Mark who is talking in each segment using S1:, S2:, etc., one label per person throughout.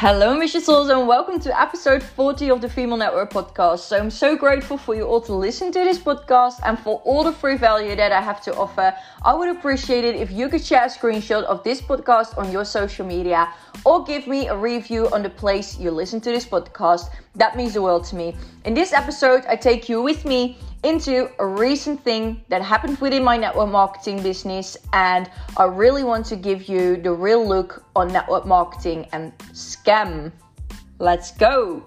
S1: Hello, Ambitious Souls, and welcome to episode 40 of the Female Network podcast. So, I'm so grateful for you all to listen to this podcast and for all the free value that I have to offer. I would appreciate it if you could share a screenshot of this podcast on your social media or give me a review on the place you listen to this podcast. That means the world to me. In this episode, I take you with me into a recent thing that happened within my network marketing business, and I really want to give you the real look on network marketing and scam. Let's go!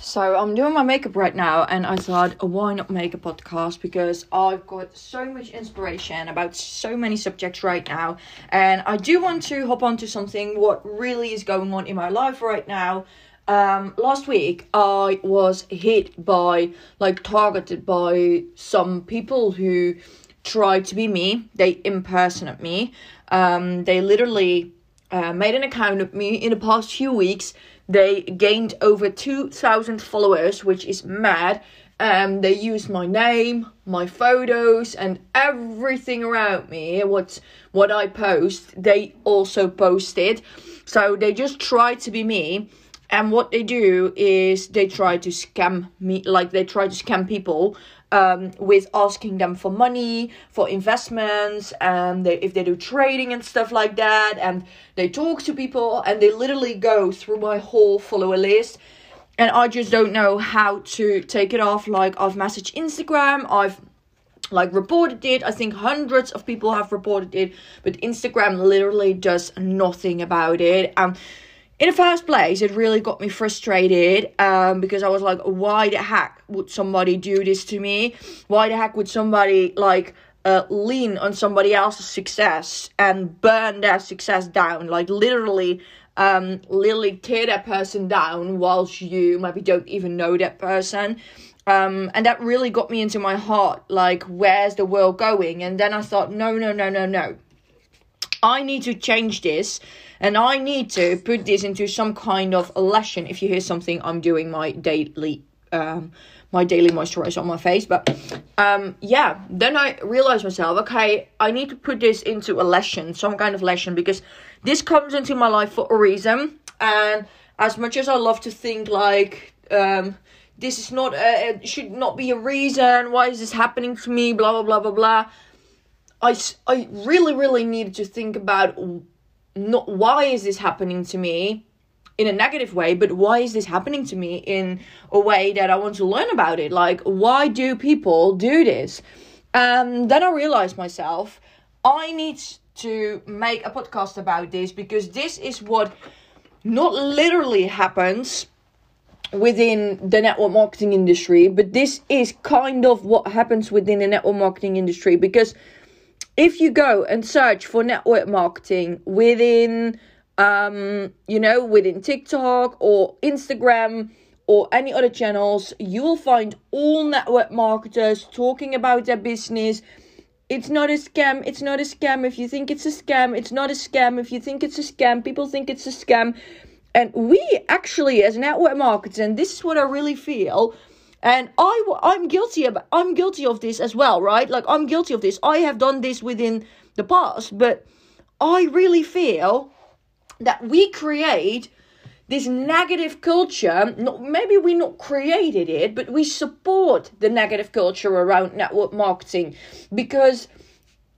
S1: So I'm doing my makeup right now, and I thought, why not make a podcast? Because I've got so much inspiration about so many subjects right now, and I do want to hop onto something what really is going on in my life right now um, last week I was hit by, like, targeted by some people who tried to be me. They impersonate me. Um, they literally uh, made an account of me in the past few weeks. They gained over 2,000 followers, which is mad. Um, they used my name, my photos, and everything around me. What what I post, they also posted. So they just tried to be me and what they do is they try to scam me like they try to scam people um, with asking them for money for investments and they, if they do trading and stuff like that and they talk to people and they literally go through my whole follower list. And i just don't know how to take it off. Like i've messaged instagram i've like reported it. I think hundreds of people have reported it but instagram literally does nothing about it. And in the first place, it really got me frustrated um, because I was like, why the heck would somebody do this to me? Why the heck would somebody like uh, lean on somebody else's success and burn their success down? Like literally, um, literally tear that person down whilst you maybe don't even know that person. Um, and that really got me into my heart. Like, where's the world going? And then I thought, no, no, no, no, no. I need to change this and I need to put this into some kind of lesson. If you hear something, I'm doing my daily um my daily moisturizer on my face. But um yeah, then I realized myself, okay, I need to put this into a lesson, some kind of lesson, because this comes into my life for a reason. And as much as I love to think like um this is not a, it should not be a reason why is this happening to me blah blah blah blah blah I, I really, really needed to think about not why is this happening to me in a negative way, but why is this happening to me in a way that I want to learn about it? Like, why do people do this? Um, then I realized myself, I need to make a podcast about this because this is what not literally happens within the network marketing industry, but this is kind of what happens within the network marketing industry because if you go and search for network marketing within um you know within TikTok or Instagram or any other channels you will find all network marketers talking about their business. It's not a scam. It's not a scam if you think it's a scam. It's not a scam if you think it's a scam. People think it's a scam. And we actually as network marketers and this is what I really feel and I, I'm guilty of, I'm guilty of this as well, right? Like I'm guilty of this. I have done this within the past, but I really feel that we create this negative culture. Not, maybe we not created it, but we support the negative culture around network marketing because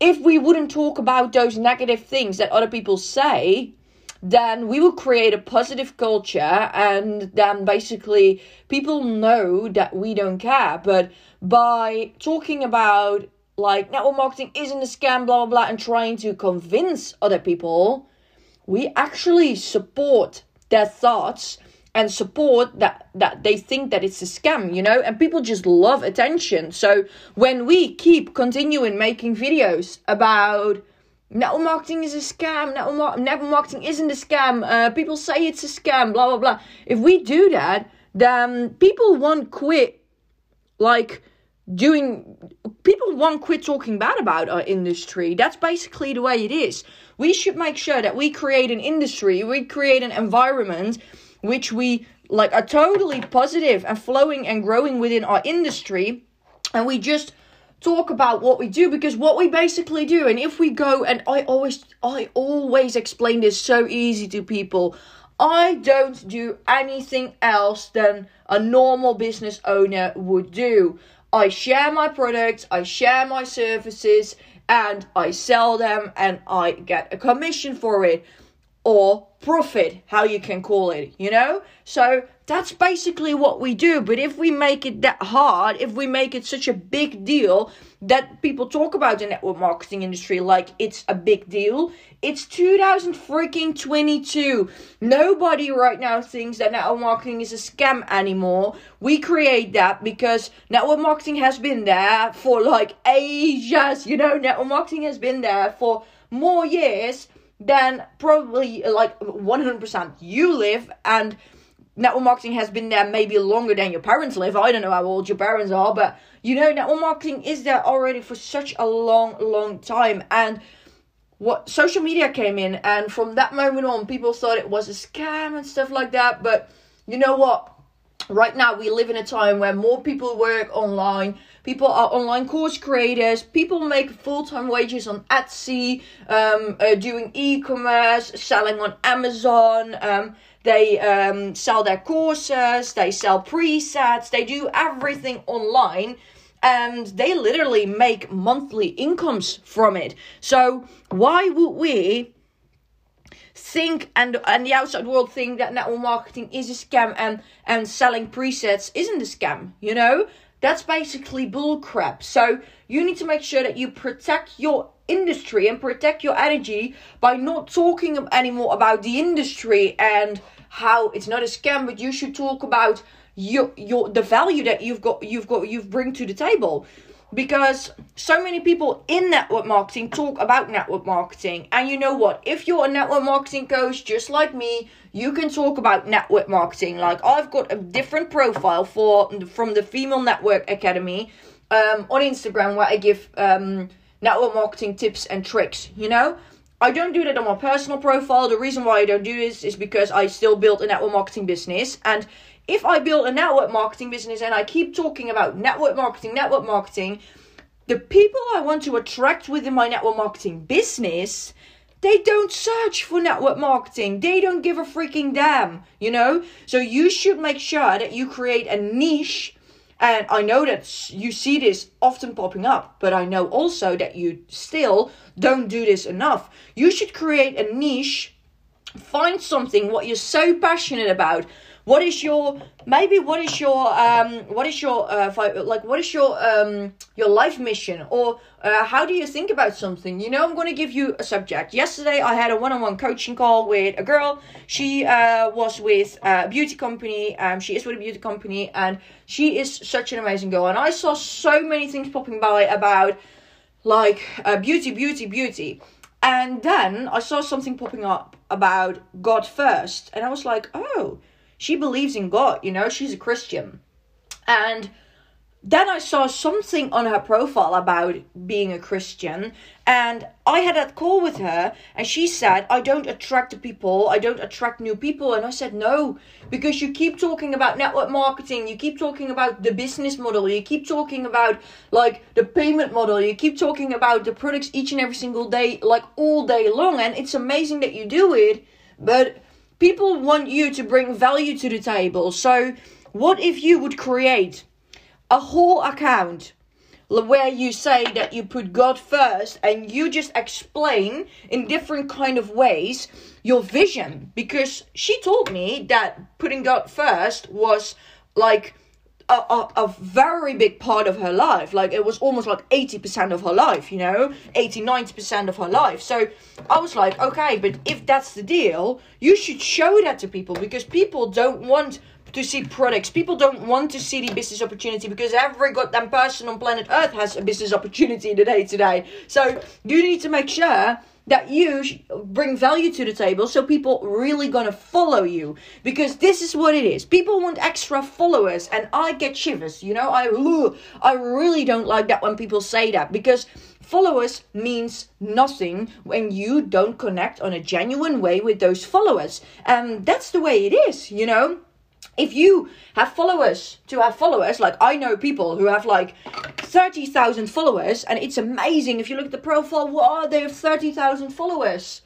S1: if we wouldn't talk about those negative things that other people say, then we will create a positive culture and then basically people know that we don't care. But by talking about like network marketing isn't a scam, blah blah blah, and trying to convince other people, we actually support their thoughts and support that that they think that it's a scam you know and people just love attention so when we keep continuing making videos about network marketing is a scam. Network, network marketing isn't a scam. Uh, people say it's a scam. Blah blah blah. If we do that, then people won't quit. Like doing, people won't quit talking bad about our industry. That's basically the way it is. We should make sure that we create an industry, we create an environment which we like are totally positive and flowing and growing within our industry, and we just talk about what we do because what we basically do and if we go and I always I always explain this so easy to people I don't do anything else than a normal business owner would do. I share my products, I share my services, and I sell them and I get a commission for it or profit, how you can call it, you know? So that's basically what we do. But if we make it that hard, if we make it such a big deal that people talk about the network marketing industry like it's a big deal, it's 2000 freaking 22. Nobody right now thinks that network marketing is a scam anymore. We create that because network marketing has been there for like ages. You know, network marketing has been there for more years than probably like 100% you live and network marketing has been there maybe longer than your parents live. I don't know how old your parents are, but you know, network marketing is there already for such a long, long time. And what social media came in, and from that moment on, people thought it was a scam and stuff like that. But you know what? Right now, we live in a time where more people work online. People are online course creators. People make full time wages on Etsy, um, uh, doing e commerce, selling on Amazon. Um, they um, sell their courses, they sell presets, they do everything online and they literally make monthly incomes from it. So why would we think and and the outside world think that network marketing is a scam and and selling presets isn't a scam, you know? That's basically bullcrap. So you need to make sure that you protect your industry and protect your energy by not talking anymore about the industry and how it's not a scam, but you should talk about your your the value that you've got you've got you've bring to the table because so many people in network marketing talk about network marketing and you know what if you're a network marketing coach just like me you can talk about network marketing like i've got a different profile for from the female network academy um, on instagram where i give um, network marketing tips and tricks you know I don't do that on my personal profile. The reason why I don't do this is because I still build a network marketing business. And if I build a network marketing business and I keep talking about network marketing, network marketing, the people I want to attract within my network marketing business, they don't search for network marketing. They don't give a freaking damn, you know? So you should make sure that you create a niche and I know that you see this often popping up, but I know also that you still don't do this enough. You should create a niche, find something what you're so passionate about what is your maybe what is your um what is your uh like what is your um your life mission? Or uh, how do you think about something? You know i'm going to give you a subject. Yesterday i had a one-on-one coaching call with a girl. She uh was with a beauty company um she is with a beauty company and she is such an amazing girl. And i saw so many things popping by about like uh, beauty beauty beauty. And then i saw something popping up about god first. And i was like oh she believes in God, you know, she's a Christian. And then I saw something on her profile about being a Christian, and I had that call with her, and she said, I don't attract people, I don't attract new people. And I said, No, because you keep talking about network marketing, you keep talking about the business model, you keep talking about like the payment model, you keep talking about the products each and every single day, like all day long, and it's amazing that you do it, but People want you to bring value to the table. So, what if you would create a whole account where you say that you put God first and you just explain in different kind of ways your vision because she told me that putting God first was like a, a, a, very big part of her life. Like it was almost like 80% of her life, you know, 80, 90% of her life. So I was like, okay, but if that's the deal, you should show that to people because people don't want to see products. People don't want to see the business opportunity because every goddamn person on planet Earth has a business opportunity today today. So you need to make sure that you bring value to the table so people really gonna follow you. Because this is what it is. People want extra followers and i get shivers you know? I i really don't like that when people say that because followers means nothing when you don't connect on a genuine way with those followers. And that's the way it is you know if you have followers to have followers like i know people who have like 30,000 followers, and it's amazing. If you look at the profile, wow, they have 30,000 followers.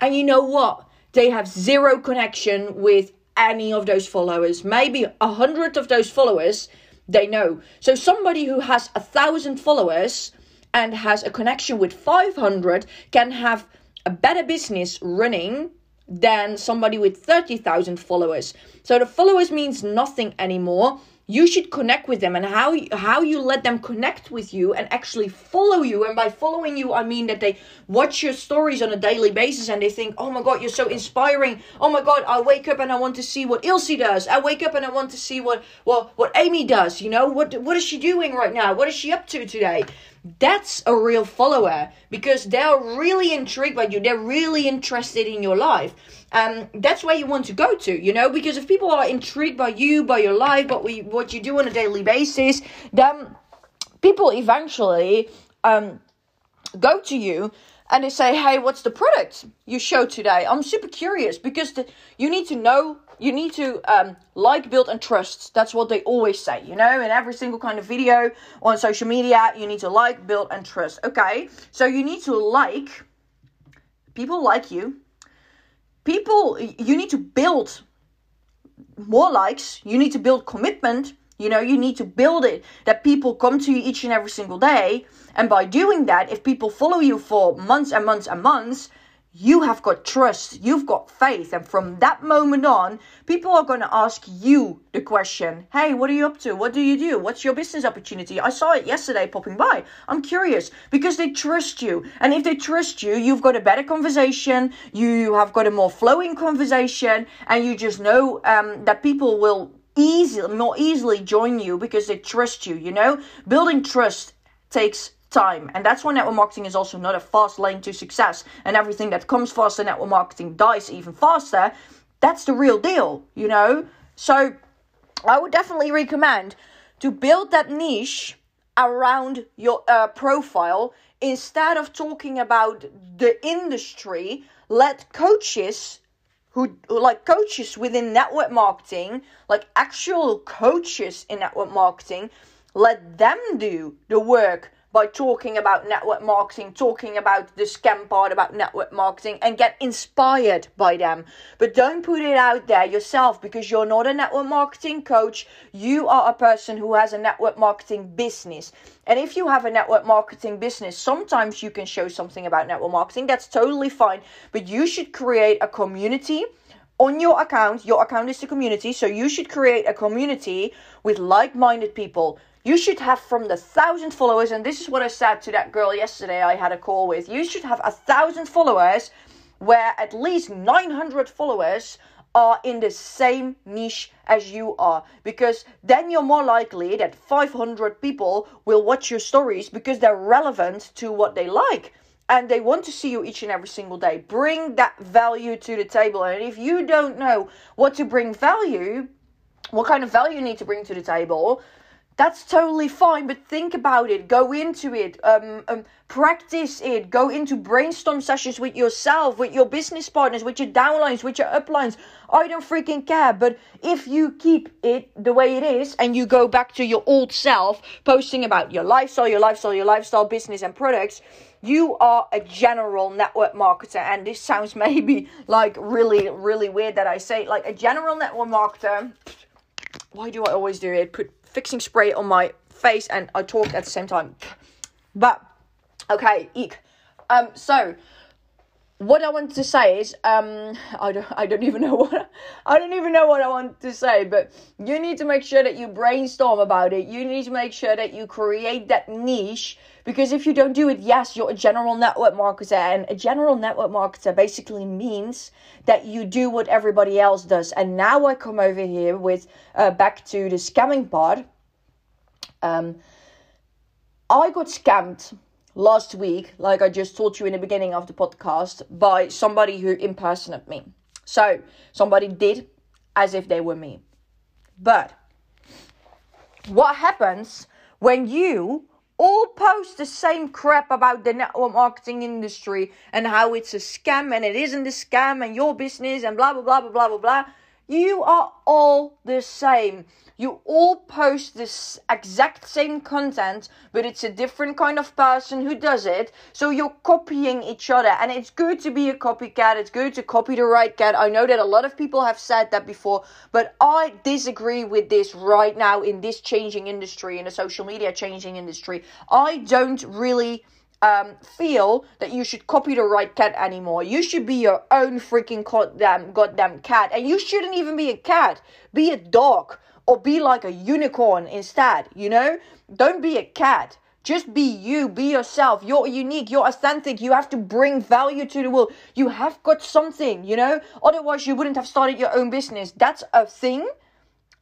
S1: And you know what? They have zero connection with any of those followers. Maybe a hundred of those followers they know. So somebody who has a thousand followers and has a connection with 500 can have a better business running than somebody with 30,000 followers. So the followers means nothing anymore. You should connect with them and how how you let them connect with you and actually follow you and by following you i mean that they watch your stories on a daily basis and they think oh my god you're so inspiring. Oh my god i wake up and i want to see what ilse does. I wake up and i want to see what what what amy does you know? What what is she doing right now? What is she up to today that's a real follower because they're really intrigued by you. They're really interested in your life. Um that's where you want to go to you know because if people are intrigued by you by your life but what you do on a daily basis then people eventually um go to you and they say hey what's the product you show today i'm super curious because the, you need to know you need to um, like, build, and trust. That's what they always say, you know, in every single kind of video on social media. You need to like, build, and trust. Okay, so you need to like people like you. People, you need to build more likes. You need to build commitment. You know, you need to build it that people come to you each and every single day. And by doing that, if people follow you for months and months and months, you have got trust, you've got faith, and from that moment on, people are going to ask you the question Hey, what are you up to? What do you do? What's your business opportunity? I saw it yesterday popping by. I'm curious because they trust you, and if they trust you, you've got a better conversation, you have got a more flowing conversation, and you just know um, that people will easily, more easily join you because they trust you, you know? Building trust takes time. And that's why network marketing is also not a fast lane to success. And everything that comes faster, network marketing dies even faster. That's the real deal, you know? So I would definitely recommend to build that niche around your uh, profile instead of talking about the industry. Let coaches who like coaches within network marketing, like actual coaches in network marketing, let them do the work by talking about network marketing, talking about the scam part about network marketing, and get inspired by them. But don't put it out there yourself because you're not a network marketing coach. You are a person who has a network marketing business. And if you have a network marketing business, sometimes you can show something about network marketing. That's totally fine. But you should create a community on your account. Your account is the community. So you should create a community with like minded people you should have from the thousand followers, and this is what I said to that girl yesterday I had a call with. You should have a thousand followers where at least 900 followers are in the same niche as you are because then you're more likely that 500 people will watch your stories because they're relevant to what they like and they want to see you each and every single day bring that value to the table and if you don't know what to bring value what kind of value you need to bring to the table that's totally fine, but think about it. Go into it. Um, um, practice it. Go into brainstorm sessions with yourself, with your business partners, with your downlines, with your uplines. I don't freaking care. But if you keep it the way it is and you go back to your old self, posting about your lifestyle, your lifestyle, your lifestyle, business, and products, you are a general network marketer. And this sounds maybe like really, really weird that I say. Like a general network marketer. Why do I always do it? Put fixing spray on my face and I talked at the same time. But okay, eek. Um, so what I want to say is, um, I don't, I don't even know what, I don't even know what I want to say, but you need to make sure that you brainstorm about it. You need to make sure that you create that niche because if you don't do it, yes, you're a general network marketer, and a general network marketer basically means that you do what everybody else does. And now I come over here with uh, back to the scamming part. Um, I got scammed last week, like I just told you in the beginning of the podcast, by somebody who impersonated me. So somebody did as if they were me. But what happens when you all post the same crap about the network marketing industry and how it's a scam and it isn't a scam and your business and blah blah blah blah blah blah blah. You are all the same. You all post this exact same content, but it's a different kind of person who does it. So you're copying each other. And it's good to be a copycat. It's good to copy the right cat. I know that a lot of people have said that before, but I disagree with this right now in this changing industry, in the social media changing industry. I don't really um, feel that you should copy the right cat anymore. You should be your own freaking goddamn, goddamn cat. And you shouldn't even be a cat. Be a dog or be like a unicorn instead, you know? Don't be a cat. Just be you, be yourself. You're unique, you're authentic. You have to bring value to the world. You have got something, you know? Otherwise, you wouldn't have started your own business. That's a thing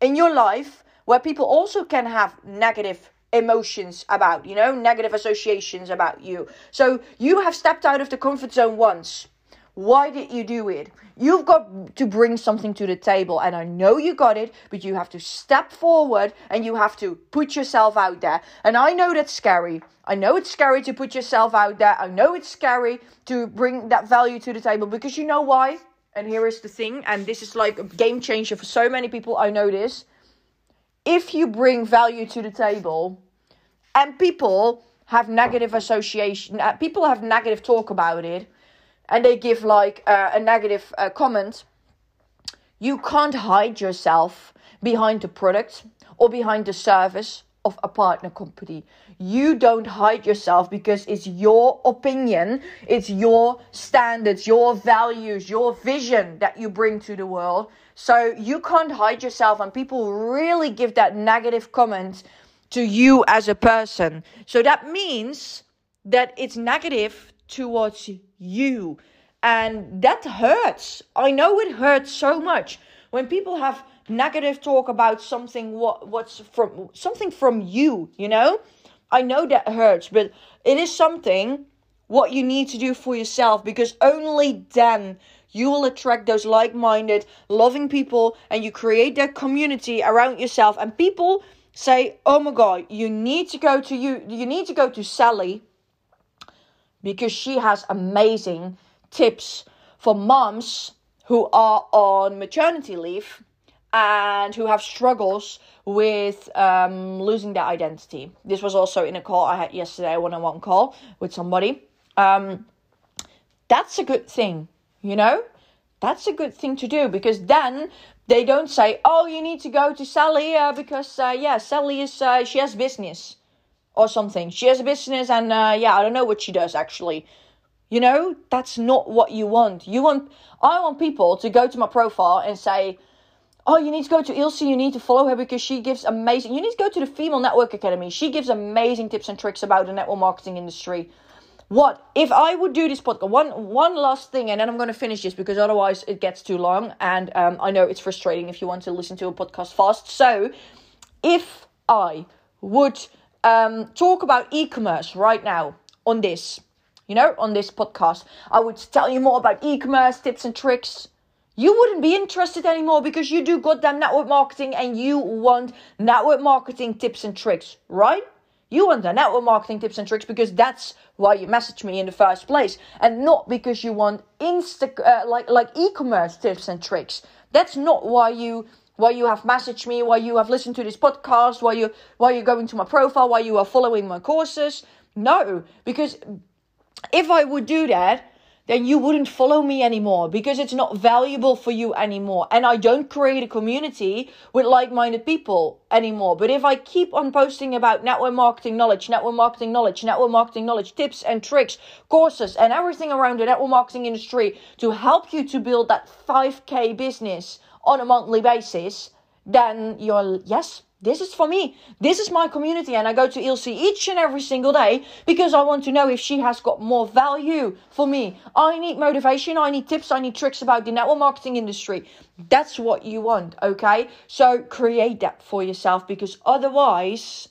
S1: in your life where people also can have negative emotions about, you know, negative associations about you. So you have stepped out of the comfort zone once. Why did you do it? You've got to bring something to the table, and I know you got it, but you have to step forward and you have to put yourself out there. And I know that's scary. I know it's scary to put yourself out there. I know it's scary to bring that value to the table because you know why? And here is the thing, and this is like a game changer for so many people. I know this. If you bring value to the table and people have negative association, uh, people have negative talk about it and they give like uh, a negative uh, comment, you can't hide yourself behind the product or behind the service of a partner company. You don't hide yourself because it's your opinion, it's your standards, your values, your vision that you bring to the world. So you can't hide yourself, and people really give that negative comment to you as a person. So that means that it's negative towards you. And that hurts. I know it hurts so much when people have negative talk about something what what's from something from you, you know? I know that hurts, but it is something what you need to do for yourself because only then you will attract those like-minded, loving people and you create that community around yourself and people say, "Oh my god, you need to go to you you need to go to Sally because she has amazing tips for moms who are on maternity leave and who have struggles with um, losing their identity. This was also in a call I had yesterday, one on one call with somebody. Um, that's a good thing, you know? That's a good thing to do because then they don't say, oh, you need to go to Sally uh, because, uh, yeah, Sally is, uh, she has business or something. She has a business and uh, yeah, I don't know what she does actually. You know, that's not what you want. You want I want people to go to my profile and say, "Oh, you need to go to Ilse, you need to follow her because she gives amazing. You need to go to the Female Network Academy. She gives amazing tips and tricks about the network marketing industry." What if I would do this podcast? One one last thing, and then I'm going to finish this because otherwise it gets too long, and um, I know it's frustrating if you want to listen to a podcast fast. So, if I would um, talk about e-commerce right now on this, you know, on this podcast. I would tell you more about e-commerce tips and tricks. You wouldn't be interested anymore because you do goddamn network marketing and you want network marketing tips and tricks, right? You want the network marketing tips and tricks because that's why you messaged me in the first place, and not because you want insta uh, like like e-commerce tips and tricks. That's not why you why you have messaged me, why you have listened to this podcast, why you why you're going to my profile, why you are following my courses. No, because if I would do that, then you wouldn't follow me anymore because it's not valuable for you anymore. And I don't create a community with like minded people anymore. But if I keep on posting about network marketing knowledge, network marketing knowledge, network marketing knowledge, tips and tricks, courses, and everything around the network marketing industry to help you to build that 5K business on a monthly basis, then you're, yes, this is for me. This is my community. And I go to Ilse each and every single day because I want to know if she has got more value for me. I need motivation. I need tips. I need tricks about the network marketing industry. That's what you want. Okay. So create that for yourself because otherwise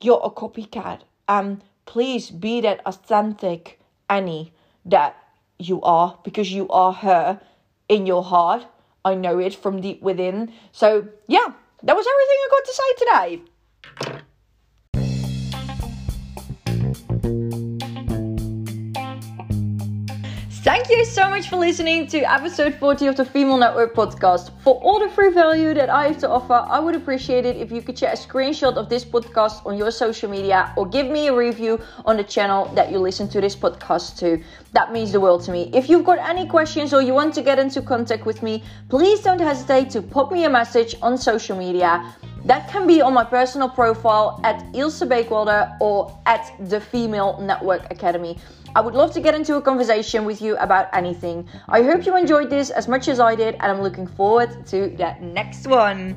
S1: you're a copycat. And please be that authentic Annie that you are because you are her in your heart I know it from deep within. So, yeah, that was everything I got to say today. Thank you so much for listening to episode 40 of the Female Network podcast. For all the free value that I have to offer, I would appreciate it if you could share a screenshot of this podcast on your social media or give me a review on the channel that you listen to this podcast to. That means the world to me. If you've got any questions or you want to get into contact with me, please don't hesitate to pop me a message on social media. That can be on my personal profile at Ilse Beekwalder or at the Female Network Academy. I would love to get into a conversation with you about anything. I hope you enjoyed this as much as I did, and I'm looking forward to the next one.